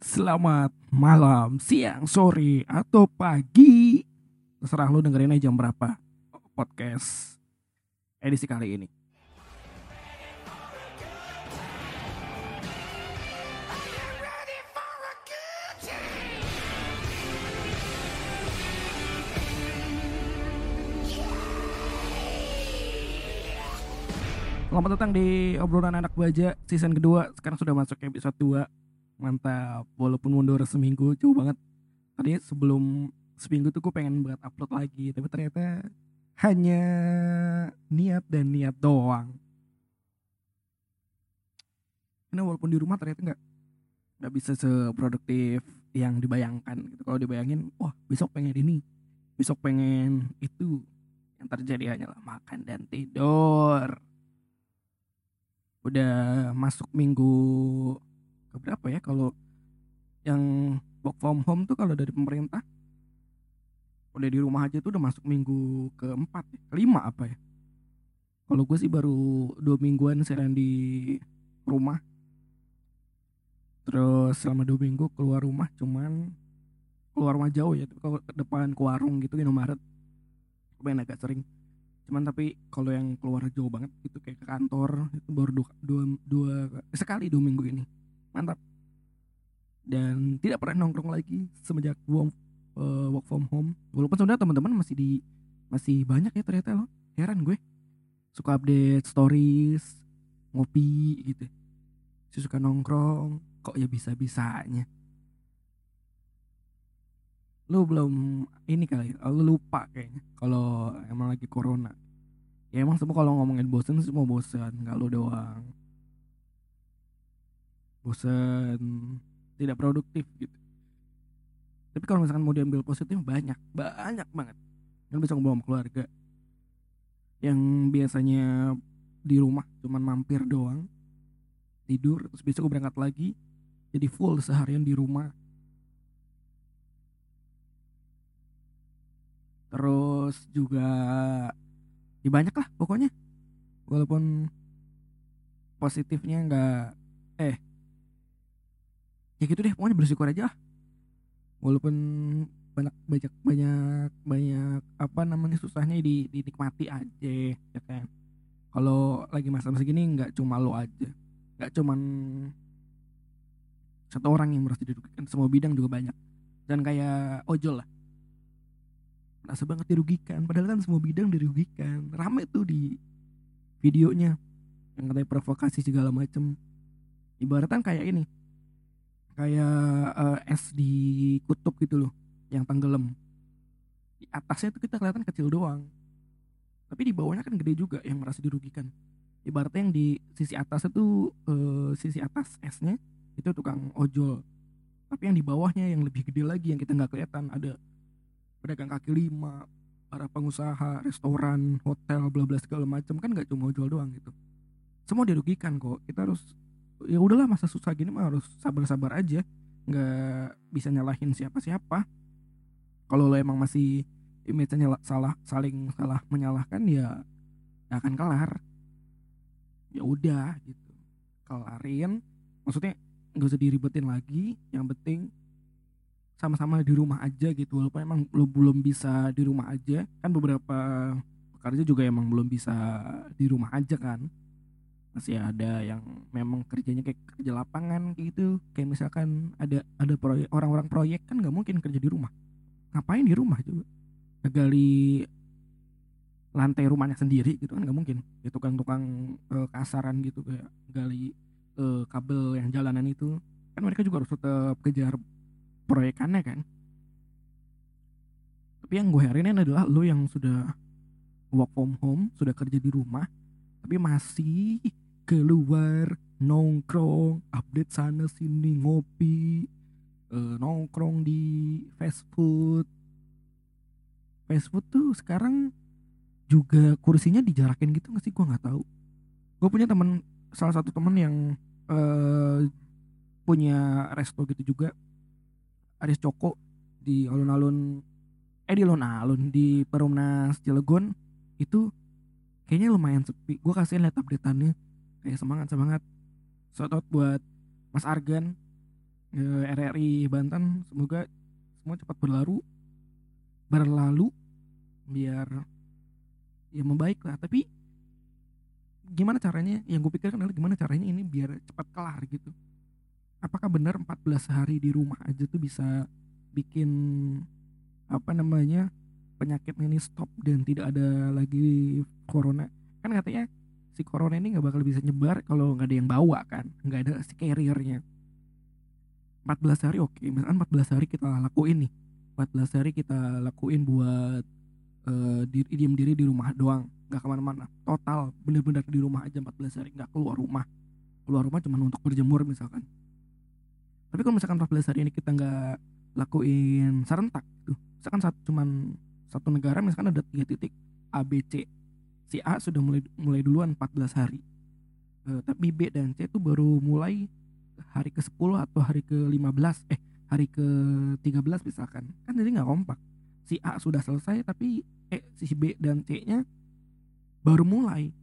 Selamat malam, siang, sore, atau pagi. Terserah lu dengerin aja jam berapa podcast edisi kali ini. Selamat datang di obrolan anak baja season kedua. Sekarang sudah masuk episode 2 Mantap, walaupun mundur seminggu jauh banget. Tadi sebelum seminggu tuh gue pengen buat upload lagi, tapi ternyata hanya niat dan niat doang. Karena walaupun di rumah ternyata nggak nggak bisa seproduktif yang dibayangkan. Gitu. Kalau dibayangin, wah besok pengen ini, besok pengen itu. Yang terjadi hanyalah makan dan tidur. Udah masuk minggu berapa ya kalau yang work from home tuh kalau dari pemerintah? Udah di rumah aja tuh udah masuk minggu keempat ya, kelima apa ya? Kalau gue sih baru dua mingguan seharian di rumah. Terus selama dua minggu keluar rumah cuman keluar rumah jauh ya kalau ke depan ke warung gitu Indomaret. Gue agak sering. Cuman tapi kalau yang keluar jauh banget itu kayak ke kantor itu baru dua, dua, dua sekali dua minggu ini mantap. Dan tidak pernah nongkrong lagi semenjak work, uh, work from home. Walaupun sebenarnya teman-teman masih di masih banyak ya ternyata loh. Heran gue. Suka update stories ngopi gitu. Si suka nongkrong kok ya bisa bisanya lu belum ini kali lu lupa kayaknya kalau emang lagi corona. Ya emang semua kalau ngomongin bosen semua bosen. Nggak lu doang bosen tidak produktif gitu. Tapi kalau misalkan mau diambil positif banyak banyak banget. Kan bisa ngobrol sama keluarga. Yang biasanya di rumah cuman mampir doang tidur terus besok berangkat lagi jadi full seharian di rumah. Terus juga ya banyak lah pokoknya. Walaupun positifnya nggak eh ya gitu deh pokoknya bersyukur aja lah. Walaupun banyak banyak banyak banyak apa namanya susahnya di dinikmati aja ya kan? Kalau lagi masa-masa gini nggak cuma lo aja. Nggak cuman satu orang yang merasa dirugikan semua bidang juga banyak. Dan kayak ojol lah. Merasa banget dirugikan padahal kan semua bidang dirugikan. Rame tuh di videonya. Yang katanya provokasi segala macem. Ibaratnya kayak ini kayak uh, es di kutub gitu loh yang tenggelam. Di atasnya tuh kita kelihatan kecil doang. Tapi di bawahnya kan gede juga yang merasa dirugikan. Ibaratnya yang di sisi atas itu uh, sisi atas esnya itu tukang ojol. Tapi yang di bawahnya yang lebih gede lagi yang kita nggak kelihatan. Ada pedagang kaki lima para pengusaha restoran hotel bla bla segala macam kan nggak cuma ojol doang gitu. Semua dirugikan kok. Kita harus ya udahlah masa susah gini mah harus sabar-sabar aja. Nggak bisa nyalahin siapa-siapa. Kalau lo emang masih image-nya salah saling salah menyalahkan ya akan kelar. Ya udah gitu. Kelarin maksudnya nggak usah diribetin lagi yang penting sama-sama di rumah aja gitu. Walaupun emang lo belum bisa di rumah aja kan beberapa pekerja juga emang belum bisa di rumah aja kan masih ada yang memang kerjanya kayak kerja lapangan gitu. Kayak misalkan ada ada proyek orang-orang proyek kan nggak mungkin kerja di rumah. Ngapain di rumah juga gali lantai rumahnya sendiri gitu kan nggak mungkin. Ya tukang-tukang uh, kasaran gitu kayak gali uh, kabel yang jalanan itu. Kan mereka juga harus tetap kejar proyekannya kan. Tapi yang gue ini adalah lo yang sudah work from home sudah kerja di rumah tapi masih keluar nongkrong update sana sini ngopi uh, nongkrong di fast food. Fast food tuh sekarang juga kursinya dijarakin gitu nggak sih? Gue nggak tahu. Gue punya temen salah satu temen yang uh, punya resto gitu juga. Aris Coko di alun-alun eh di alun-alun di Perumnas Cilegon. Itu kayaknya lumayan sepi. Gue kasih lihat updateannya kayak semangat semangat. Shout out buat Mas Argan eh, RRI Banten. Semoga semua cepat berlalu berlalu biar ya membaik lah. Tapi gimana caranya? Yang gue pikirkan adalah gimana caranya ini biar cepat kelar gitu. Apakah benar 14 hari di rumah aja tuh bisa bikin apa namanya penyakit ini stop dan tidak ada lagi corona? Kan katanya si corona ini nggak bakal bisa nyebar kalau nggak ada yang bawa kan? Nggak ada si carriernya. 14 hari oke misalkan 14 hari kita lakuin nih. 14 hari kita lakuin buat uh, diri, diem diri di rumah doang nggak ke mana-mana. Total bener-bener di rumah aja 14 hari nggak keluar rumah. Keluar rumah cuma untuk berjemur misalkan. Tapi kalau misalkan 14 hari ini kita nggak lakuin serentak tuh misalkan satu cuman satu negara misalkan ada tiga titik A B C si A sudah mulai mulai duluan 14 hari. Uh, tapi B dan C itu baru mulai hari ke 10 atau hari ke 15 eh hari ke 13 misalkan. Kan jadi nggak kompak. Si A sudah selesai tapi eh si B dan C nya baru mulai.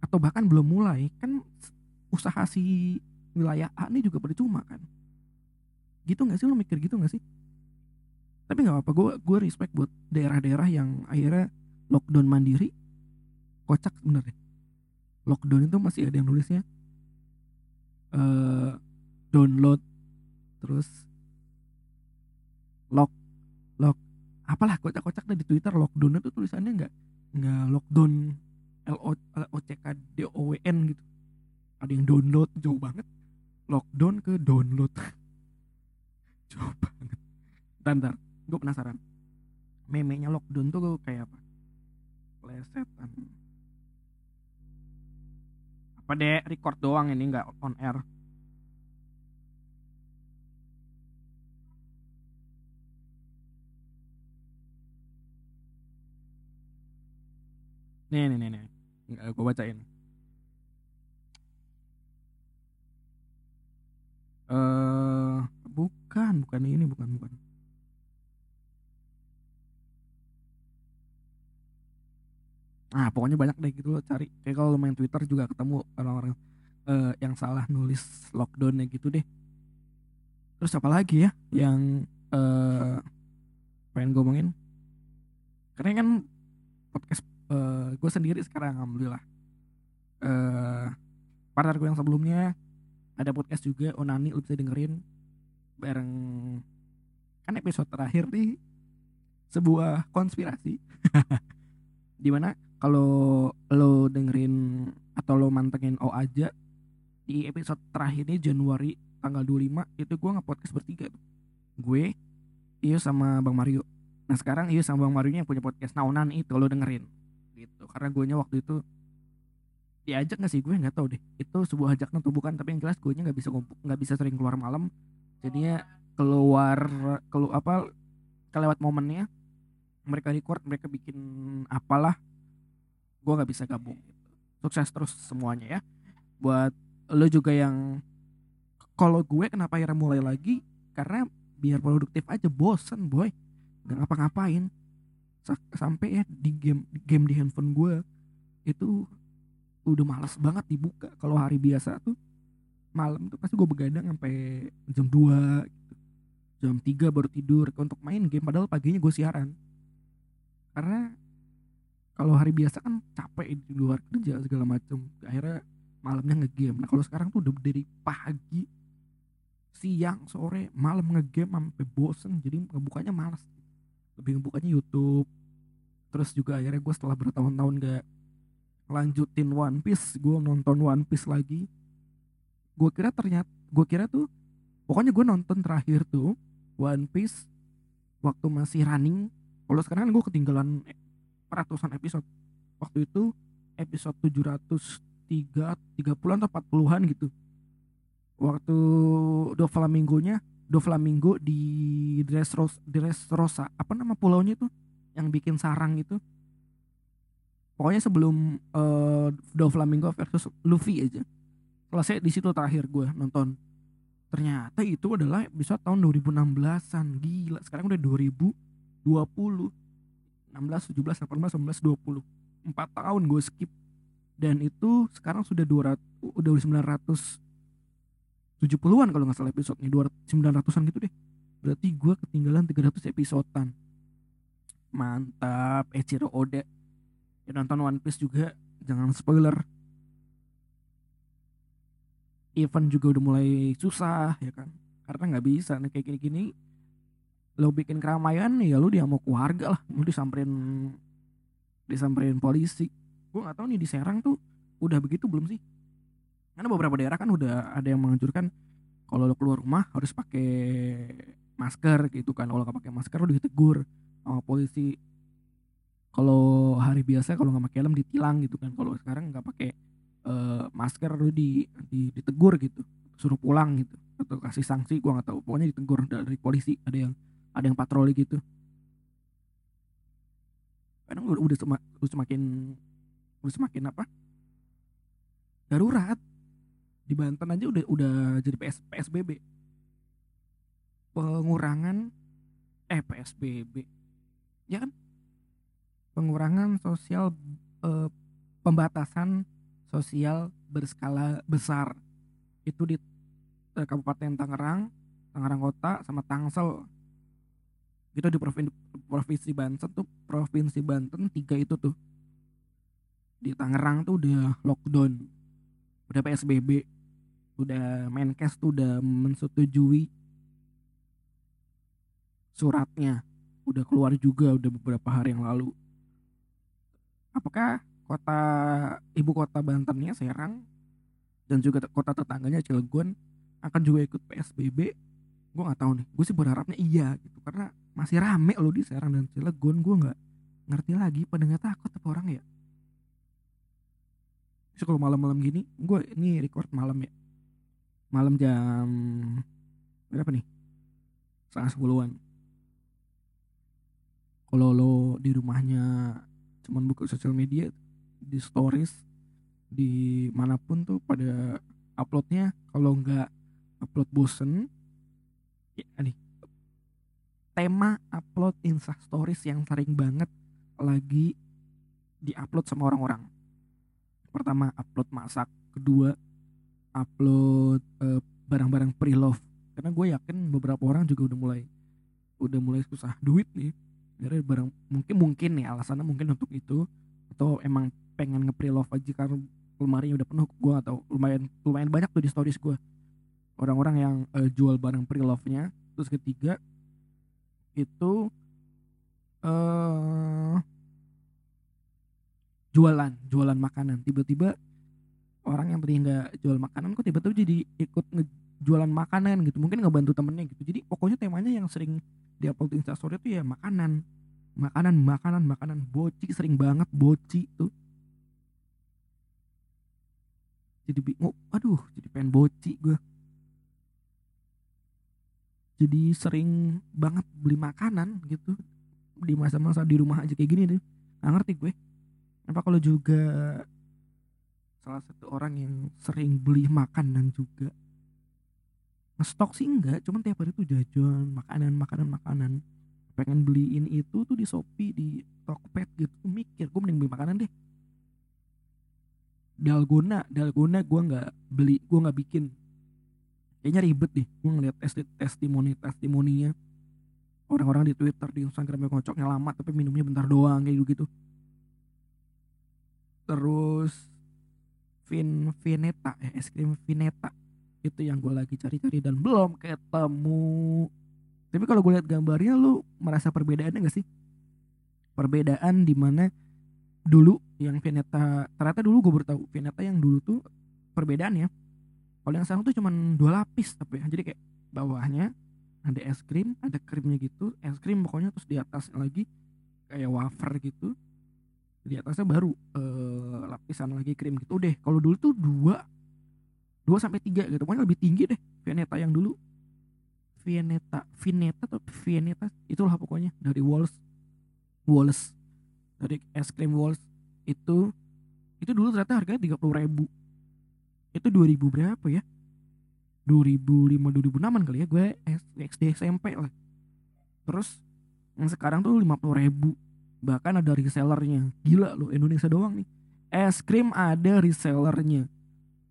Atau bahkan belum mulai. Kan usaha si wilayah A ini juga percuma kan. Gitu nggak sih? Lo mikir gitu nggak sih? Tapi nggak apa gue gue respect buat daerah-daerah yang akhirnya lockdown mandiri kocak sebenarnya. Lockdown itu masih ada yang nulisnya. Uh, download terus lock lock. Apalah kocak-kocak di Twitter lockdown itu tulisannya nggak nggak lockdown L O L O C K D O W N gitu. Ada yang download jauh banget. Lockdown ke download. Jauh banget. Bentar, gue penasaran. Memenya lockdown tuh kayak apa? Plesetan apa deh record doang ini nggak on air. Nih nih nih nih. Gue bacain. Eh uh, bukan bukan ini bukan bukan Nah, pokoknya banyak deh gitu lo cari. Kayak kalau main Twitter juga ketemu orang-orang uh, yang salah nulis lockdownnya gitu deh. Terus apa lagi ya yang uh, pengen ngomongin? Karena kan podcast uh, gue sendiri sekarang alhamdulillah. Uh, partner gue yang sebelumnya ada podcast juga Onani lo bisa dengerin bareng kan episode terakhir nih sebuah konspirasi di mana kalau lo dengerin atau lo mantengin O aja di episode terakhir ini Januari tanggal 25 itu gue nge-podcast bertiga tuh. Gue, Iyo sama Bang Mario. Nah sekarang Iyo sama Bang Mario yang punya podcast Naunan itu lo dengerin. Gitu. Karena gue nya waktu itu diajak gak sih gue nggak tahu deh itu sebuah ajakan atau bukan tapi yang jelas gue nya nggak bisa nggak bisa sering keluar malam jadinya keluar keluar apa kelewat momennya mereka record mereka bikin apalah gue nggak bisa gabung. Sukses terus semuanya ya. Buat lo juga yang kalau gue kenapa akhirnya mulai lagi? Karena biar produktif aja bosen boy. Nggak ngapa-ngapain. Sampai ya di game game di handphone gue itu udah males banget dibuka. Kalau hari biasa tuh malam tuh pasti gue begadang sampai jam 2 gitu. jam 3 baru tidur untuk main game. Padahal paginya gue siaran. Karena kalau hari biasa kan capek di luar kerja segala macam akhirnya malamnya ngegame. Nah kalau sekarang tuh udah dari pagi siang sore malam ngegame sampai bosen. Jadi ngebukanya malas lebih ngebukanya YouTube. Terus juga akhirnya gue setelah bertahun-tahun gak lanjutin One Piece gue nonton One Piece lagi. Gue kira ternyata gue kira tuh pokoknya gue nonton terakhir tuh One Piece waktu masih running. Kalau sekarang gue ketinggalan ratusan episode. Waktu itu episode 703 30 atau 40-an gitu. Waktu Do Flamingo-nya Do Flamingo di Dressrosa, Dressrosa apa nama pulaunya itu? Yang bikin sarang itu. Pokoknya sebelum uh, Do Flamingo versus Luffy aja selesai di situ terakhir gue nonton. Ternyata itu adalah episode tahun 2016an gila sekarang udah 2020 16, 17, 18, 19, 20 4 tahun gue skip. Dan itu sekarang sudah 200 udah 900 70-an kalau nggak salah episodenya 900-an gitu deh. Berarti gue ketinggalan 300 episodean. Mantap. Echiro Oda ya nonton One Piece juga. Jangan spoiler. Event juga udah mulai susah ya kan? Karena nggak bisa nih kayak gini-gini lo bikin keramaian ya lo dia mau keluarga lah. Lo disamperin disamperin polisi. Gue nggak tahu nih di Serang tuh udah begitu belum sih? Karena beberapa daerah kan udah ada yang menganjurkan kalau lo keluar rumah harus pakai masker gitu kan. Kalau nggak pakai masker lo ditegur sama polisi. Kalau hari biasa kalau nggak pakai helm ditilang gitu kan. Kalau sekarang nggak pakai uh, masker lu di, di ditegur gitu. Suruh pulang gitu. Atau kasih sanksi gua nggak tahu. Pokoknya ditegur dari polisi ada yang ada yang patroli gitu. Kadang udah, udah, semak, udah semakin udah semakin apa? Darurat. Di Banten aja udah udah jadi PS, PSBB pengurangan eh PSBB ya kan? Pengurangan sosial eh, pembatasan sosial berskala besar. Itu di eh, Kabupaten Tangerang, Tangerang Kota sama Tangsel. Itu di provinsi, provinsi Banten tuh provinsi Banten tiga itu tuh. Di Tangerang tuh udah lockdown, udah PSBB, udah Menkes tuh udah mensetujui suratnya, udah keluar juga udah beberapa hari yang lalu. Apakah kota ibu kota Bantennya Serang dan juga kota tetangganya Cilegon akan juga ikut PSBB gue nggak tahu nih. Gue sih berharapnya iya gitu. Karena masih rame loh di Serang dan Cilegon gue nggak ngerti lagi pada nggak takut apa orang ya? Terus kalau malam-malam gini gue ini record malam ya. Malam jam berapa nih? Setengah sepuluhan. Kalau lo di rumahnya cuman buka sosial media di stories di mana pun tuh pada uploadnya kalau nggak upload bosen ya nih tema upload insta stories yang sering banget lagi di upload sama orang-orang. Pertama upload masak. Kedua upload barang barang-barang pre-love. Karena gue yakin beberapa orang juga udah mulai udah mulai susah duit nih dari barang mungkin mungkin nih alasannya mungkin untuk itu atau emang pengen nge love aja karena lemari udah penuh gue atau lumayan lumayan banyak tuh di stories gue. Orang-orang yang uh, jual barang pre-love-nya. Terus ketiga itu uh, jualan jualan makanan. Tiba-tiba orang yang tadi nggak jual makanan kok tiba-tiba jadi ikut ngejualan makanan gitu. Mungkin nggak bantu temennya gitu. Jadi pokoknya temanya yang sering di upload instastory itu ya makanan. Makanan makanan makanan. Boci sering banget boci tuh. Jadi bingung aduh jadi pengen boci gue jadi sering banget beli makanan gitu. Di masa-masa di rumah aja kayak gini deh nggak ngerti gue. Apa kalau juga salah satu orang yang sering beli makanan juga ngestok sih enggak cuman tiap hari tuh jajan makanan makanan makanan. Pengen beliin itu tuh di Shopee di Tokped gitu. Mikir gue mending beli makanan deh. Dalgona dalgona gue nggak beli gue nggak bikin kayaknya ribet deh gue ngeliat tes testimoni testimoninya. Orang-orang di Twitter di Instagram yang kocoknya lama tapi minumnya bentar doang kayak gitu terus Vin Vineta eh, es krim Vineta. Itu yang gue lagi cari-cari dan belum ketemu. Tapi kalau gue lihat gambarnya lu merasa perbedaannya gak sih? Perbedaan di mana dulu yang Veneta ternyata dulu gue baru tahu Veneta yang dulu tuh perbedaan ya kalau yang sekarang tuh cuma dua lapis tapi ya. jadi kayak bawahnya ada es krim ada krimnya gitu. Es krim pokoknya terus di atas lagi kayak wafer gitu. Di atasnya baru eh, lapisan lagi krim gitu. Deh kalau dulu tuh dua dua sampai tiga gitu. Pokoknya lebih tinggi deh Veneta yang dulu. Veneta Veneta atau Veneta itulah pokoknya. Dari Walls Walls. Dari es krim Walls itu itu dulu ternyata harganya tiga puluh ribu itu dua ribu berapa ya? dua ribu lima dua ribu enaman kali ya gue SD SMP lah. Terus yang sekarang tuh lima puluh ribu. Bahkan ada resellernya. Gila loh Indonesia doang nih. Es krim ada resellernya.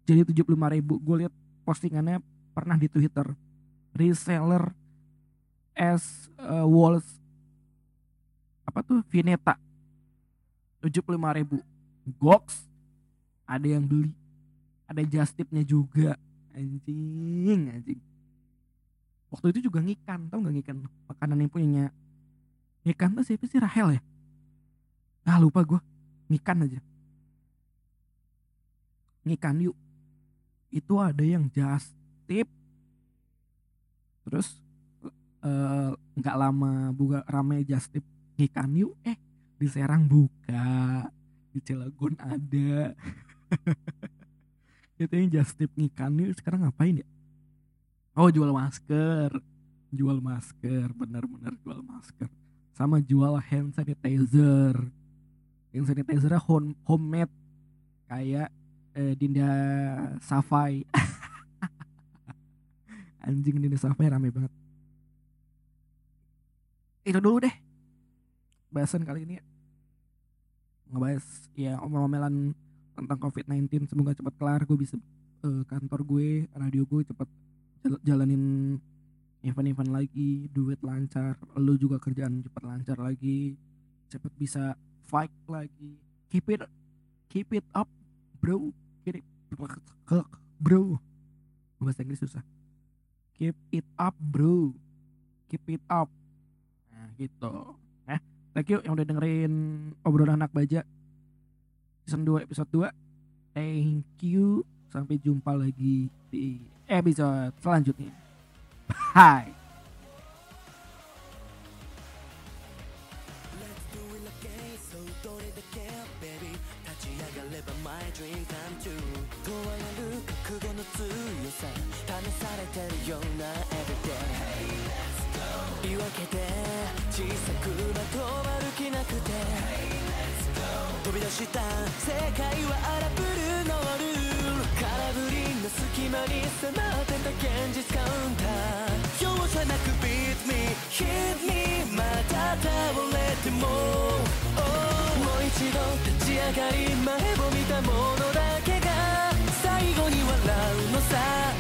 Jadi tujuh puluh lima ribu. Gue lihat postingannya pernah di Twitter. Reseller S uh, Walls apa tuh? Vineta 75.000 ribu. Gox ada yang beli ada justipnya juga. Anjing anjing. Waktu itu juga ngikan tau nggak ngikan makanan yang punyanya ngikan tuh siapa sih? Rahel ya? Ah lupa gue ngikan aja. Ngikan yuk. Itu ada yang just terus eh, nggak uh, lama buka rame just ngikan yuk. Eh di Serang buka. Di Cilegon ada itu yang just tip yuk sekarang ngapain ya? Oh jual masker. Jual masker benar-benar jual masker. Sama jual hand sanitizer. Hand sanitizer home homemade. Kayak eh, Dinda Safai. Anjing Dinda Safai rame banget. Itu dulu deh. Bahasan kali ini ngebahas ya omel-omelan tentang COVID-19 semoga cepat kelar gue bisa uh, kantor gue radio gue cepat jalanin event-event lagi duit lancar lu juga kerjaan cepat lancar lagi cepat bisa fight lagi. Keep it keep it up bro. Keep it bro. Bahasa Inggris susah. Keep it up bro. Keep it up. Nah gitu. Eh thank you yang udah dengerin obrolan anak baja season 2 episode 2 thank you sampai jumpa lagi di episode selanjutnya bye dream come true 問われる覚悟の強さ試されてるような everyday 言い訳で小さくまとまる気なくて飛 び出した世界は荒ぶるノール空振りの隙間に迫ってた現実カウンター。容赦なく beat me hit me また倒れても、oh、もう一度立ち上がり前を見たものだけが。最後に笑うのさ。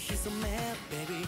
he's a mad, baby.